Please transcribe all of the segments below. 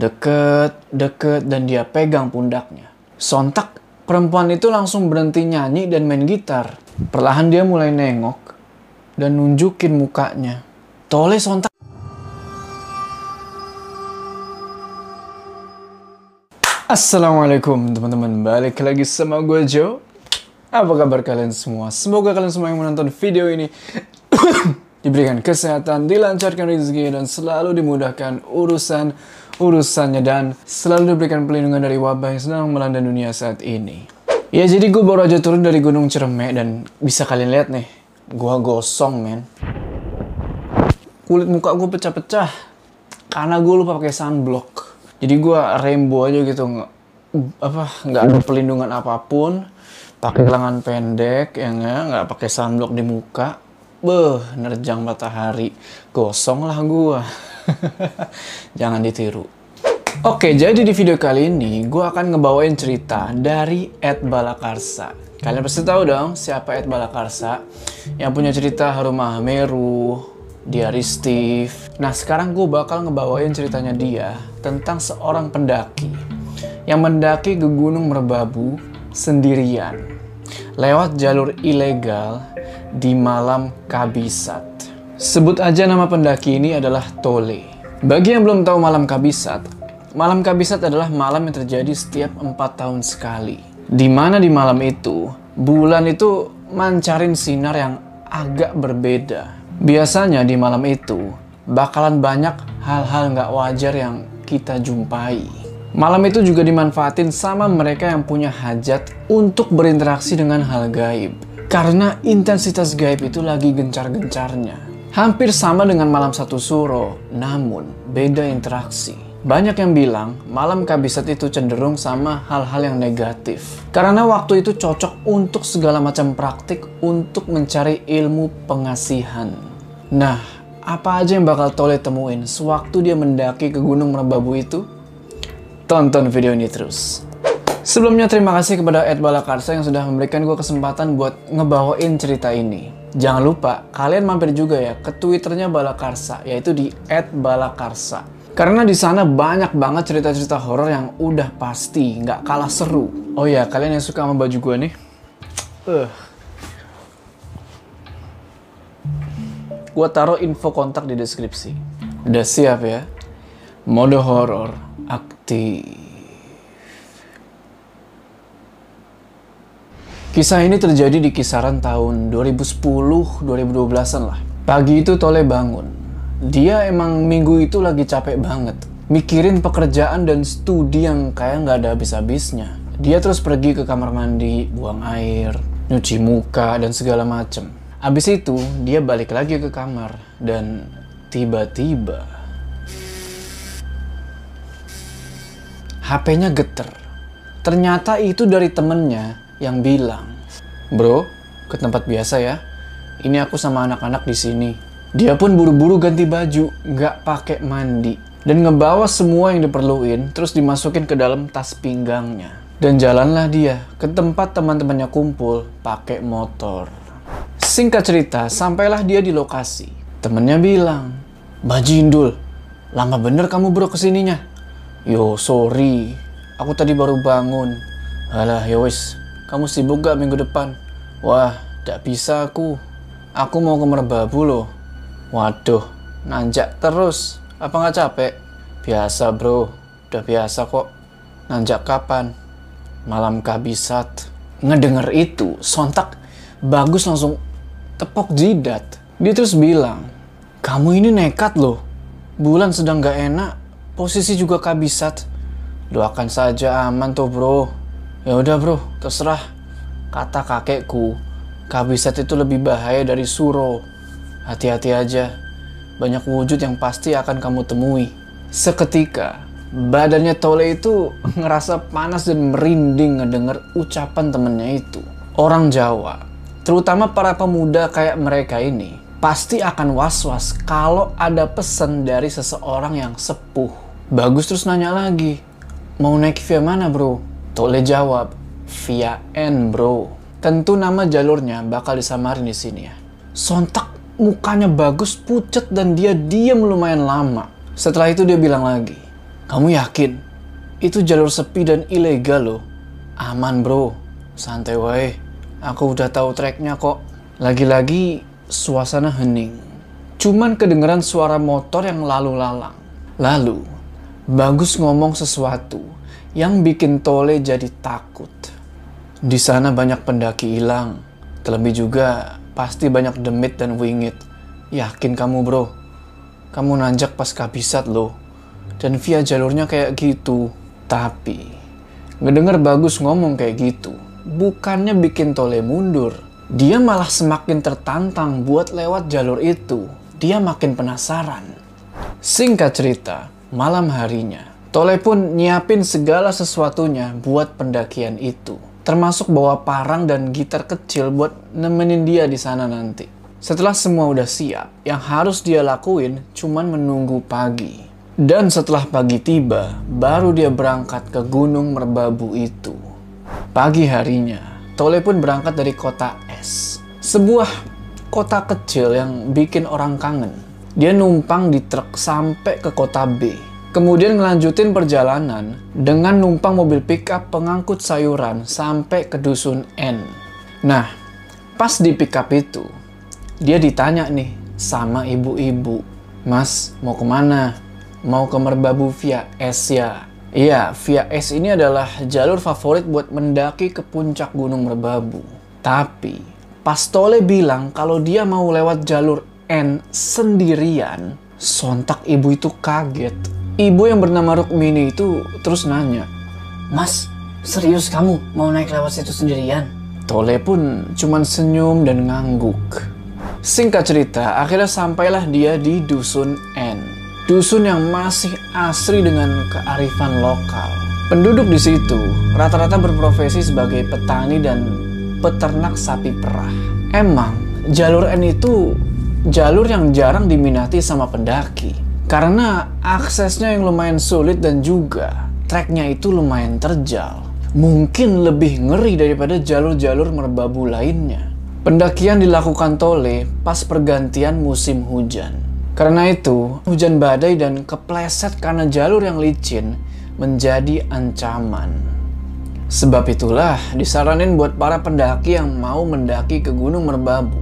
Deket, deket, dan dia pegang pundaknya. Sontak, perempuan itu langsung berhenti nyanyi dan main gitar. Perlahan dia mulai nengok dan nunjukin mukanya. Tole sontak Assalamualaikum teman-teman, balik lagi sama gue Joe. Apa kabar kalian semua? Semoga kalian semua yang menonton video ini diberikan kesehatan, dilancarkan rezeki, dan selalu dimudahkan urusan urusannya dan selalu diberikan perlindungan dari wabah yang sedang melanda dunia saat ini. Ya jadi gue baru aja turun dari Gunung Ciremai dan bisa kalian lihat nih, gue gosong men. Kulit muka gue pecah-pecah karena gue lupa pakai sunblock. Jadi gue rainbow aja gitu nggak apa nggak ada perlindungan apa pun. Pakai lengan pendek ya nggak nggak pakai sunblock di muka. Beh nerjang matahari. Gosong lah gue jangan ditiru Oke, jadi di video kali ini gue akan ngebawain cerita dari Ed Balakarsa. Kalian pasti tahu dong siapa Ed Balakarsa yang punya cerita Harumah Meru, Diary Steve. Nah sekarang gue bakal ngebawain ceritanya dia tentang seorang pendaki yang mendaki ke Gunung Merbabu sendirian lewat jalur ilegal di malam Kabisat. Sebut aja nama pendaki ini adalah Tole. Bagi yang belum tahu malam Kabisat, malam Kabisat adalah malam yang terjadi setiap empat tahun sekali. Di mana di malam itu, bulan itu mancarin sinar yang agak berbeda Biasanya di malam itu bakalan banyak hal-hal nggak wajar yang kita jumpai. Malam itu juga dimanfaatin sama mereka yang punya hajat untuk berinteraksi dengan hal gaib. Karena intensitas gaib itu lagi gencar-gencarnya. Hampir sama dengan malam satu suro, namun beda interaksi. Banyak yang bilang malam kabisat itu cenderung sama hal-hal yang negatif. Karena waktu itu cocok untuk segala macam praktik untuk mencari ilmu pengasihan. Nah, apa aja yang bakal Tole temuin sewaktu dia mendaki ke Gunung Merbabu itu? Tonton video ini terus. Sebelumnya terima kasih kepada Ed Balakarsa yang sudah memberikan gue kesempatan buat ngebawain cerita ini. Jangan lupa, kalian mampir juga ya ke Twitternya Balakarsa, yaitu di Balakarsa. Karena di sana banyak banget cerita-cerita horor yang udah pasti nggak kalah seru. Oh ya, kalian yang suka sama baju gue nih, uh. gue taruh info kontak di deskripsi. Udah siap ya? Mode horor aktif. Kisah ini terjadi di kisaran tahun 2010-2012an lah. Pagi itu Tole bangun dia emang minggu itu lagi capek banget. Mikirin pekerjaan dan studi yang kayak nggak ada habis-habisnya. Dia terus pergi ke kamar mandi, buang air, nyuci muka, dan segala macem. Abis itu, dia balik lagi ke kamar, dan tiba-tiba... HP-nya geter. Ternyata itu dari temennya yang bilang, Bro, ke tempat biasa ya. Ini aku sama anak-anak di sini dia pun buru-buru ganti baju, nggak pakai mandi. Dan ngebawa semua yang diperluin, terus dimasukin ke dalam tas pinggangnya. Dan jalanlah dia ke tempat teman-temannya kumpul pakai motor. Singkat cerita, sampailah dia di lokasi. Temennya bilang, Bajindul, lama bener kamu bro ke sininya? Yo, sorry, aku tadi baru bangun. Alah, ya wis, kamu sibuk gak minggu depan? Wah, gak bisa aku. Aku mau ke Merbabu loh. Waduh, nanjak terus. Apa nggak capek? Biasa bro, udah biasa kok. Nanjak kapan? Malam kabisat. Ngedenger itu, sontak bagus langsung tepok jidat. Dia terus bilang, kamu ini nekat loh. Bulan sedang gak enak, posisi juga kabisat. Doakan saja aman tuh bro. Ya udah bro, terserah. Kata kakekku, kabisat itu lebih bahaya dari suro. Hati-hati aja, banyak wujud yang pasti akan kamu temui. Seketika, badannya Tole itu ngerasa panas dan merinding ngedenger ucapan temennya itu. Orang Jawa, terutama para pemuda kayak mereka ini, pasti akan was-was kalau ada pesan dari seseorang yang sepuh. Bagus terus nanya lagi, mau naik via mana bro? Tole jawab, via N bro. Tentu nama jalurnya bakal disamarin di sini ya. Sontak mukanya bagus, pucat, dan dia diam lumayan lama. Setelah itu dia bilang lagi, Kamu yakin? Itu jalur sepi dan ilegal loh. Aman bro, santai wae. Aku udah tahu treknya kok. Lagi-lagi suasana hening. Cuman kedengeran suara motor yang lalu lalang. Lalu, Bagus ngomong sesuatu yang bikin Tole jadi takut. Di sana banyak pendaki hilang. Terlebih juga pasti banyak demit dan wingit. Yakin kamu bro? Kamu nanjak pas kabisat loh. Dan via jalurnya kayak gitu. Tapi, ngedenger Bagus ngomong kayak gitu. Bukannya bikin Tole mundur. Dia malah semakin tertantang buat lewat jalur itu. Dia makin penasaran. Singkat cerita, malam harinya. Tole pun nyiapin segala sesuatunya buat pendakian itu. Termasuk bawa parang dan gitar kecil buat nemenin dia di sana nanti. Setelah semua udah siap, yang harus dia lakuin cuman menunggu pagi. Dan setelah pagi tiba, baru dia berangkat ke Gunung Merbabu itu. Pagi harinya, Tole pun berangkat dari kota S. Sebuah kota kecil yang bikin orang kangen dia numpang di truk sampai ke kota B. Kemudian ngelanjutin perjalanan dengan numpang mobil pickup pengangkut sayuran sampai ke dusun N. Nah, pas di pickup itu, dia ditanya nih sama ibu-ibu, Mas, mau ke mana? Mau ke Merbabu via S ya? Iya, via S ini adalah jalur favorit buat mendaki ke puncak Gunung Merbabu. Tapi, pas Tole bilang kalau dia mau lewat jalur N sendirian, sontak ibu itu kaget. Ibu yang bernama Rukmini itu terus nanya, Mas, serius kamu mau naik lewat situ sendirian? Tole pun cuman senyum dan ngangguk. Singkat cerita, akhirnya sampailah dia di Dusun N. Dusun yang masih asri dengan kearifan lokal. Penduduk di situ rata-rata berprofesi sebagai petani dan peternak sapi perah. Emang, jalur N itu jalur yang jarang diminati sama pendaki karena aksesnya yang lumayan sulit dan juga treknya itu lumayan terjal. Mungkin lebih ngeri daripada jalur-jalur merbabu lainnya. Pendakian dilakukan Tole pas pergantian musim hujan. Karena itu, hujan badai dan kepleset karena jalur yang licin menjadi ancaman. Sebab itulah disaranin buat para pendaki yang mau mendaki ke Gunung Merbabu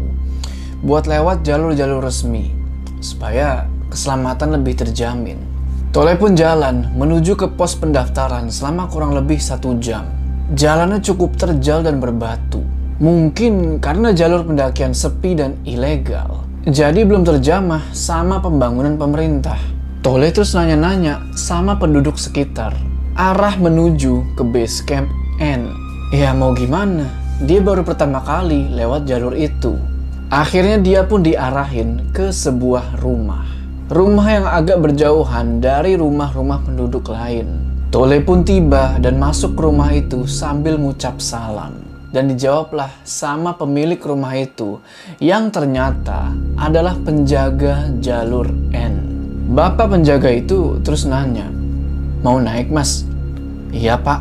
buat lewat jalur-jalur resmi supaya keselamatan lebih terjamin. Tole pun jalan menuju ke pos pendaftaran selama kurang lebih satu jam. Jalannya cukup terjal dan berbatu. Mungkin karena jalur pendakian sepi dan ilegal. Jadi belum terjamah sama pembangunan pemerintah. Tole terus nanya-nanya sama penduduk sekitar. Arah menuju ke base camp N. Ya mau gimana? Dia baru pertama kali lewat jalur itu. Akhirnya dia pun diarahin ke sebuah rumah. Rumah yang agak berjauhan dari rumah-rumah penduduk lain. Tole pun tiba dan masuk ke rumah itu sambil ngucap salam. Dan dijawablah sama pemilik rumah itu yang ternyata adalah penjaga jalur N. Bapak penjaga itu terus nanya, Mau naik mas? Iya pak.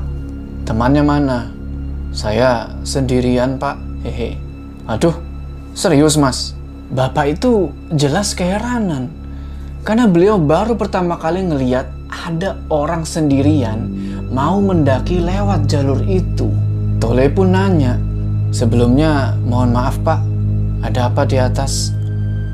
Temannya mana? Saya sendirian pak. Hehe. Aduh, Serius mas, bapak itu jelas keheranan. Karena beliau baru pertama kali ngeliat ada orang sendirian mau mendaki lewat jalur itu. Tole pun nanya, sebelumnya mohon maaf pak, ada apa di atas?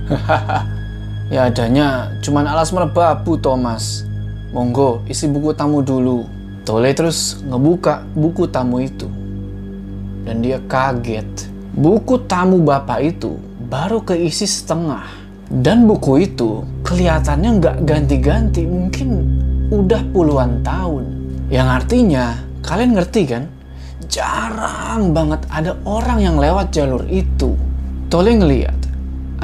Hahaha, ya adanya cuman alas merbabu Thomas. Monggo isi buku tamu dulu. Tole terus ngebuka buku tamu itu. Dan dia kaget buku tamu bapak itu baru keisi setengah. Dan buku itu kelihatannya nggak ganti-ganti, mungkin udah puluhan tahun. Yang artinya, kalian ngerti kan? Jarang banget ada orang yang lewat jalur itu. Tole ngeliat,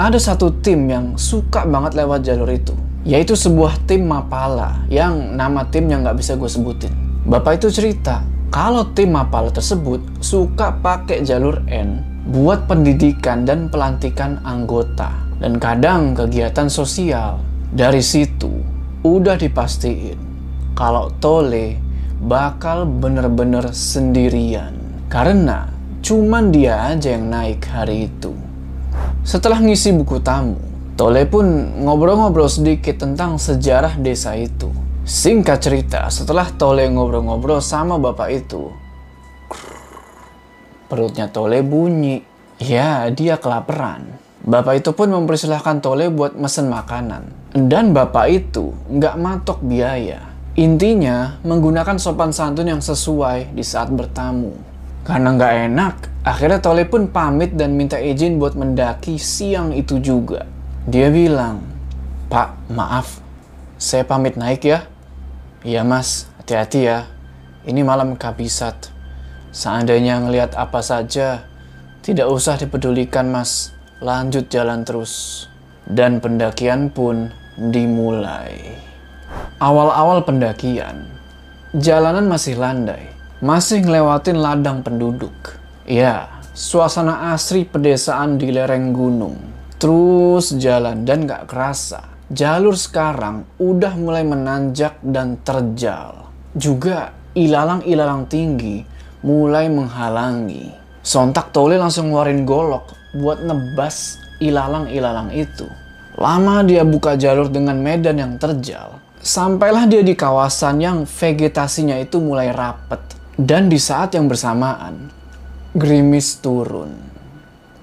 ada satu tim yang suka banget lewat jalur itu. Yaitu sebuah tim Mapala yang nama timnya nggak bisa gue sebutin. Bapak itu cerita, kalau tim Mapala tersebut suka pakai jalur N buat pendidikan dan pelantikan anggota dan kadang kegiatan sosial. Dari situ udah dipastiin kalau Tole bakal bener-bener sendirian karena cuman dia aja yang naik hari itu. Setelah ngisi buku tamu, Tole pun ngobrol-ngobrol sedikit tentang sejarah desa itu. Singkat cerita, setelah Tole ngobrol-ngobrol sama bapak itu, perutnya Tole bunyi. Ya, dia kelaparan. Bapak itu pun mempersilahkan Tole buat mesen makanan. Dan bapak itu nggak matok biaya. Intinya, menggunakan sopan santun yang sesuai di saat bertamu. Karena nggak enak, akhirnya Tole pun pamit dan minta izin buat mendaki siang itu juga. Dia bilang, Pak, maaf, saya pamit naik ya. Iya mas, hati-hati ya. Ini malam kabisat. Seandainya ngelihat apa saja, tidak usah dipedulikan mas. Lanjut jalan terus. Dan pendakian pun dimulai. Awal-awal pendakian, jalanan masih landai. Masih ngelewatin ladang penduduk. Ya, suasana asri pedesaan di lereng gunung. Terus jalan dan gak kerasa jalur sekarang udah mulai menanjak dan terjal. Juga ilalang-ilalang tinggi mulai menghalangi. Sontak Tole langsung ngeluarin golok buat nebas ilalang-ilalang itu. Lama dia buka jalur dengan medan yang terjal. Sampailah dia di kawasan yang vegetasinya itu mulai rapet. Dan di saat yang bersamaan, gerimis turun.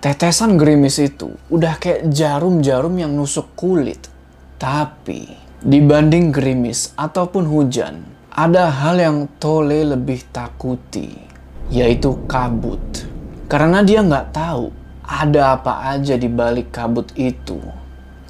Tetesan gerimis itu udah kayak jarum-jarum yang nusuk kulit tapi dibanding gerimis ataupun hujan, ada hal yang Tole lebih takuti, yaitu kabut. Karena dia nggak tahu ada apa aja di balik kabut itu.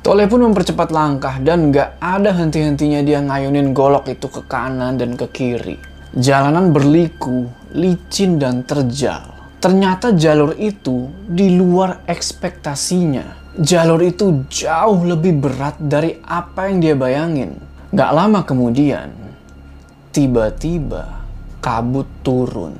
Tole pun mempercepat langkah dan nggak ada henti-hentinya dia ngayunin golok itu ke kanan dan ke kiri. Jalanan berliku, licin dan terjal. Ternyata jalur itu di luar ekspektasinya jalur itu jauh lebih berat dari apa yang dia bayangin. Gak lama kemudian, tiba-tiba kabut turun.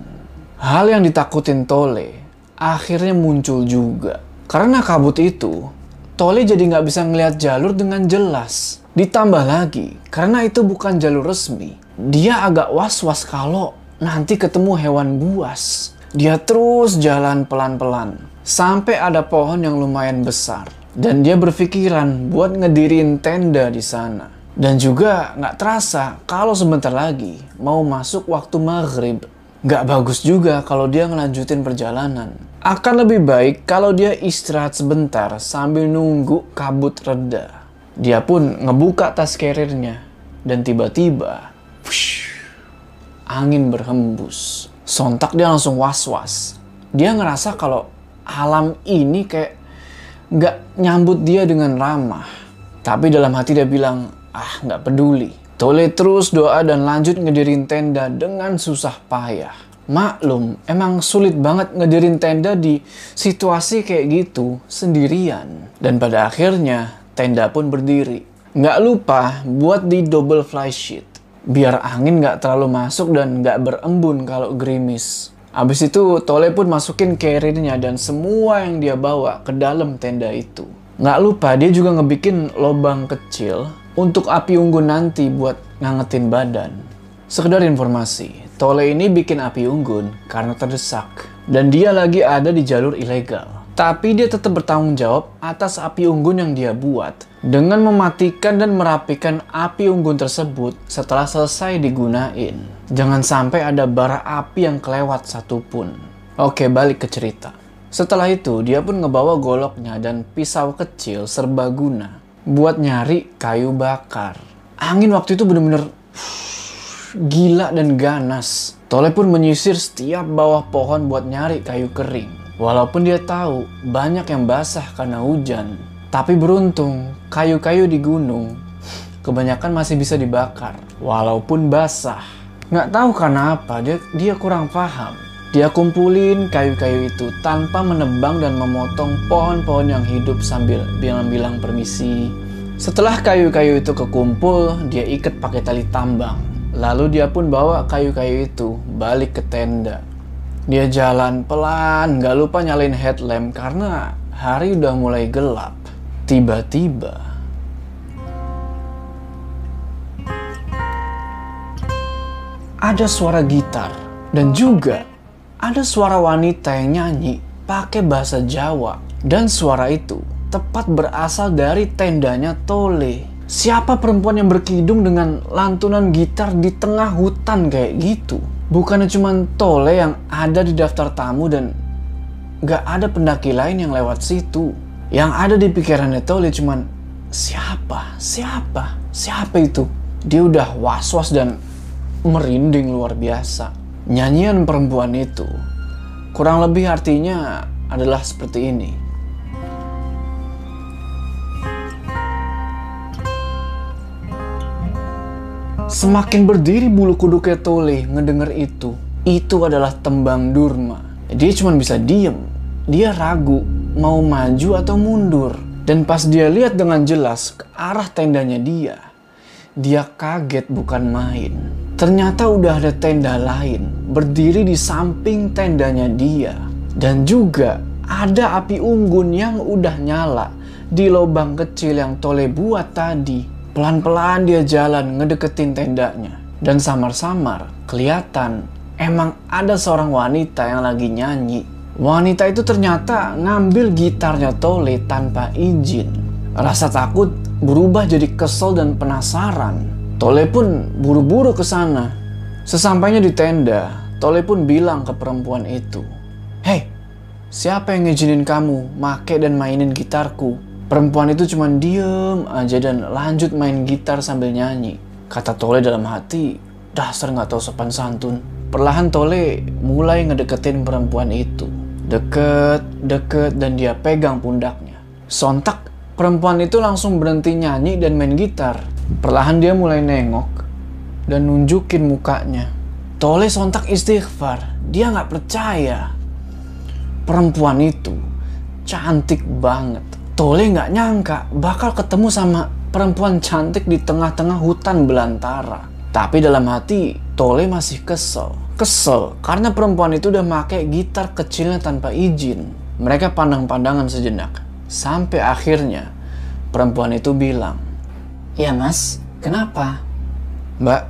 Hal yang ditakutin Tole akhirnya muncul juga. Karena kabut itu, Tole jadi nggak bisa ngelihat jalur dengan jelas. Ditambah lagi, karena itu bukan jalur resmi, dia agak was-was kalau nanti ketemu hewan buas. Dia terus jalan pelan-pelan sampai ada pohon yang lumayan besar. Dan dia berpikiran buat ngedirin tenda di sana. Dan juga nggak terasa kalau sebentar lagi mau masuk waktu maghrib. Nggak bagus juga kalau dia ngelanjutin perjalanan. Akan lebih baik kalau dia istirahat sebentar sambil nunggu kabut reda. Dia pun ngebuka tas carriernya. Dan tiba-tiba, angin berhembus. Sontak dia langsung was-was. Dia ngerasa kalau alam ini kayak nggak nyambut dia dengan ramah. Tapi dalam hati dia bilang, ah nggak peduli. Tole terus doa dan lanjut ngedirin tenda dengan susah payah. Maklum, emang sulit banget ngedirin tenda di situasi kayak gitu sendirian. Dan pada akhirnya, tenda pun berdiri. Nggak lupa buat di double fly sheet. Biar angin nggak terlalu masuk dan nggak berembun kalau gerimis. Abis itu Tole pun masukin carrier-nya dan semua yang dia bawa ke dalam tenda itu. Nggak lupa dia juga ngebikin lobang kecil untuk api unggun nanti buat ngangetin badan. Sekedar informasi, Tole ini bikin api unggun karena terdesak dan dia lagi ada di jalur ilegal. Tapi dia tetap bertanggung jawab atas api unggun yang dia buat dengan mematikan dan merapikan api unggun tersebut setelah selesai digunain. Jangan sampai ada bara api yang kelewat satupun. Oke, balik ke cerita. Setelah itu, dia pun ngebawa goloknya dan pisau kecil serbaguna buat nyari kayu bakar. Angin waktu itu bener-bener gila dan ganas. Tole pun menyisir setiap bawah pohon buat nyari kayu kering. Walaupun dia tahu banyak yang basah karena hujan, tapi beruntung kayu-kayu di gunung kebanyakan masih bisa dibakar walaupun basah. Nggak tahu karena apa, dia, dia kurang paham. Dia kumpulin kayu-kayu itu tanpa menebang dan memotong pohon-pohon yang hidup sambil bilang-bilang permisi. Setelah kayu-kayu itu kekumpul, dia ikat pakai tali tambang. Lalu dia pun bawa kayu-kayu itu balik ke tenda. Dia jalan pelan, gak lupa nyalain headlamp karena hari udah mulai gelap. Tiba-tiba, ada suara gitar dan juga ada suara wanita yang nyanyi pakai bahasa Jawa dan suara itu tepat berasal dari tendanya Tole. Siapa perempuan yang berkidung dengan lantunan gitar di tengah hutan kayak gitu? Bukannya cuma Tole yang ada di daftar tamu dan gak ada pendaki lain yang lewat situ. Yang ada di pikirannya Tole cuman siapa, siapa, siapa itu? Dia udah was-was dan merinding luar biasa. Nyanyian perempuan itu kurang lebih artinya adalah seperti ini. Semakin berdiri bulu kuduknya Tole ngedenger itu. Itu adalah tembang Durma. Dia cuma bisa diem. Dia ragu mau maju atau mundur. Dan pas dia lihat dengan jelas ke arah tendanya dia, dia kaget bukan main. Ternyata udah ada tenda lain berdiri di samping tendanya dia. Dan juga ada api unggun yang udah nyala di lubang kecil yang Tole buat tadi. Pelan-pelan dia jalan ngedeketin tendanya. Dan samar-samar kelihatan emang ada seorang wanita yang lagi nyanyi. Wanita itu ternyata ngambil gitarnya Tole tanpa izin. Rasa takut berubah jadi kesel dan penasaran. Tole pun buru-buru ke sana. Sesampainya di tenda, Tole pun bilang ke perempuan itu, "Hei, siapa yang ngizinin kamu make dan mainin gitarku?" Perempuan itu cuma diem aja dan lanjut main gitar sambil nyanyi. Kata Tole dalam hati, dasar nggak tahu sopan santun. Perlahan Tole mulai ngedeketin perempuan itu. Deket, deket, dan dia pegang pundaknya. Sontak, perempuan itu langsung berhenti nyanyi dan main gitar. Perlahan dia mulai nengok dan nunjukin mukanya. Tole sontak istighfar. Dia nggak percaya. Perempuan itu cantik banget. Tole nggak nyangka bakal ketemu sama perempuan cantik di tengah-tengah hutan belantara. Tapi dalam hati, Tole masih kesel. Kesel karena perempuan itu udah make gitar kecilnya tanpa izin. Mereka pandang-pandangan sejenak. Sampai akhirnya, perempuan itu bilang, Ya mas, kenapa? Mbak,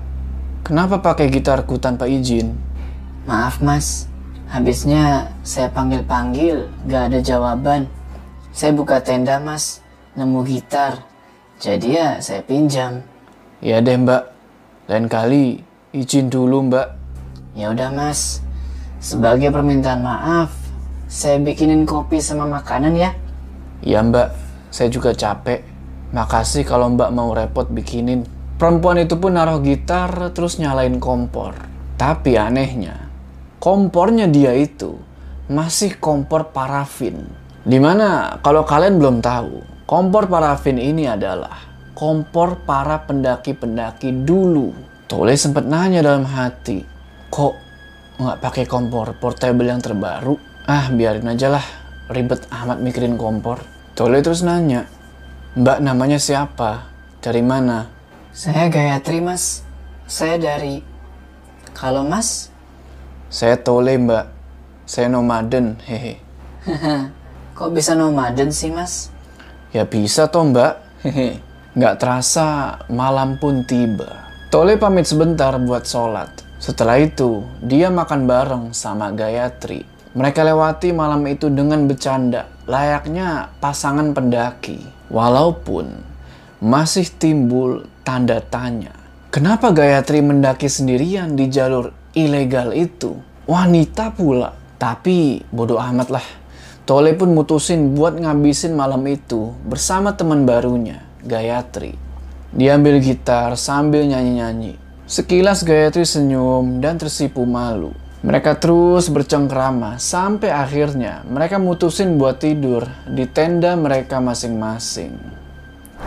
kenapa pakai gitarku tanpa izin? Maaf mas, habisnya saya panggil-panggil gak ada jawaban. Saya buka tenda mas, nemu gitar. Jadi ya saya pinjam. Ya deh mbak, lain kali izin dulu mbak. Ya udah mas, sebagai permintaan maaf, saya bikinin kopi sama makanan ya. Ya mbak, saya juga capek. Makasih kalau mbak mau repot bikinin. Perempuan itu pun naruh gitar terus nyalain kompor. Tapi anehnya, kompornya dia itu masih kompor parafin. Di mana kalau kalian belum tahu, kompor parafin ini adalah kompor para pendaki-pendaki dulu. Tole sempat nanya dalam hati, kok nggak pakai kompor portable yang terbaru? Ah, biarin aja lah, ribet amat mikirin kompor. Tole terus nanya, Mbak namanya siapa? Dari mana? Saya Gayatri mas, saya dari... Kalau mas, Saya Tole mbak. Saya nomaden, hehe. kok bisa nomaden sih mas? Ya bisa toh mbak, hehe. Nggak terasa malam pun tiba. Tole pamit sebentar buat sholat. Setelah itu, dia makan bareng sama Gayatri. Mereka lewati malam itu dengan bercanda, layaknya pasangan pendaki. Walaupun masih timbul tanda tanya. Kenapa Gayatri mendaki sendirian di jalur ilegal itu? Wanita pula. Tapi bodoh amat lah. Tole pun mutusin buat ngabisin malam itu bersama teman barunya, Gayatri. Dia ambil gitar sambil nyanyi-nyanyi. Sekilas Gayatri senyum dan tersipu malu. Mereka terus bercengkrama sampai akhirnya mereka mutusin buat tidur di tenda mereka masing-masing.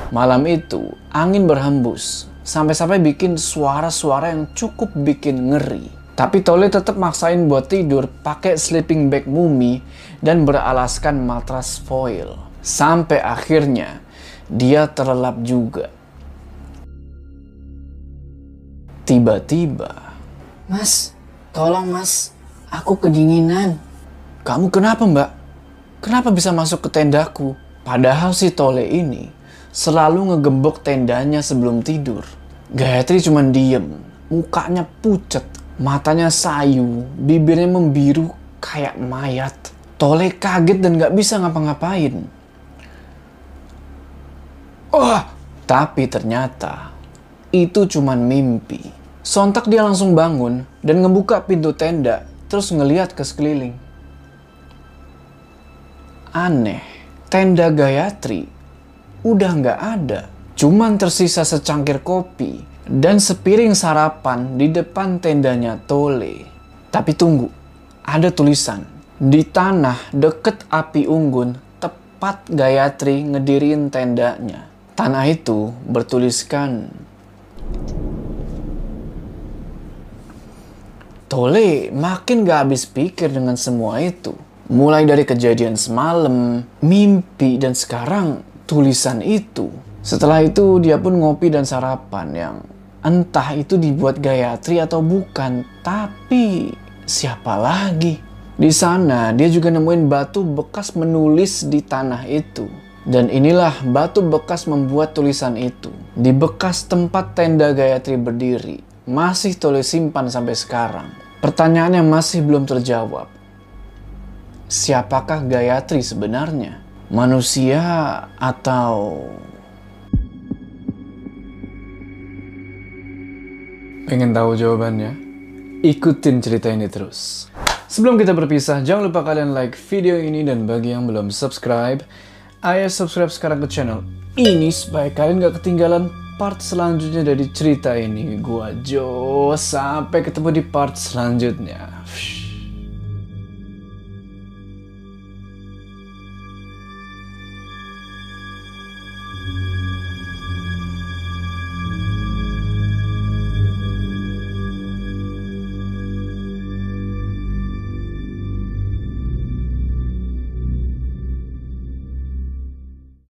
Malam itu angin berhembus sampai-sampai bikin suara-suara yang cukup bikin ngeri. Tapi Tole tetap maksain buat tidur pakai sleeping bag mumi dan beralaskan matras foil. Sampai akhirnya dia terlelap juga. Tiba-tiba Mas, tolong mas, aku kedinginan. Kamu kenapa mbak? Kenapa bisa masuk ke tendaku? Padahal si Tole ini selalu ngegembok tendanya sebelum tidur. Gayatri cuma diem, mukanya pucet, matanya sayu, bibirnya membiru kayak mayat. Tole kaget dan gak bisa ngapa-ngapain. Wah, Tapi ternyata itu cuman mimpi. Sontak dia langsung bangun dan ngebuka pintu tenda terus ngeliat ke sekeliling. Aneh, tenda Gayatri udah nggak ada. Cuman tersisa secangkir kopi dan sepiring sarapan di depan tendanya Tole. Tapi tunggu, ada tulisan. Di tanah deket api unggun, tepat Gayatri ngedirin tendanya. Tanah itu bertuliskan Tole makin gak habis pikir dengan semua itu. Mulai dari kejadian semalam, mimpi, dan sekarang tulisan itu. Setelah itu dia pun ngopi dan sarapan yang entah itu dibuat Gayatri atau bukan, tapi siapa lagi? Di sana dia juga nemuin batu bekas menulis di tanah itu. Dan inilah batu bekas membuat tulisan itu. Di bekas tempat tenda Gayatri berdiri, masih Tole simpan sampai sekarang. Pertanyaan yang masih belum terjawab. Siapakah Gayatri sebenarnya? Manusia atau... Pengen tahu jawabannya? Ikutin cerita ini terus. Sebelum kita berpisah, jangan lupa kalian like video ini dan bagi yang belum subscribe, ayo subscribe sekarang ke channel ini supaya kalian gak ketinggalan part selanjutnya dari cerita ini. Gua Jo, sampai ketemu di part selanjutnya.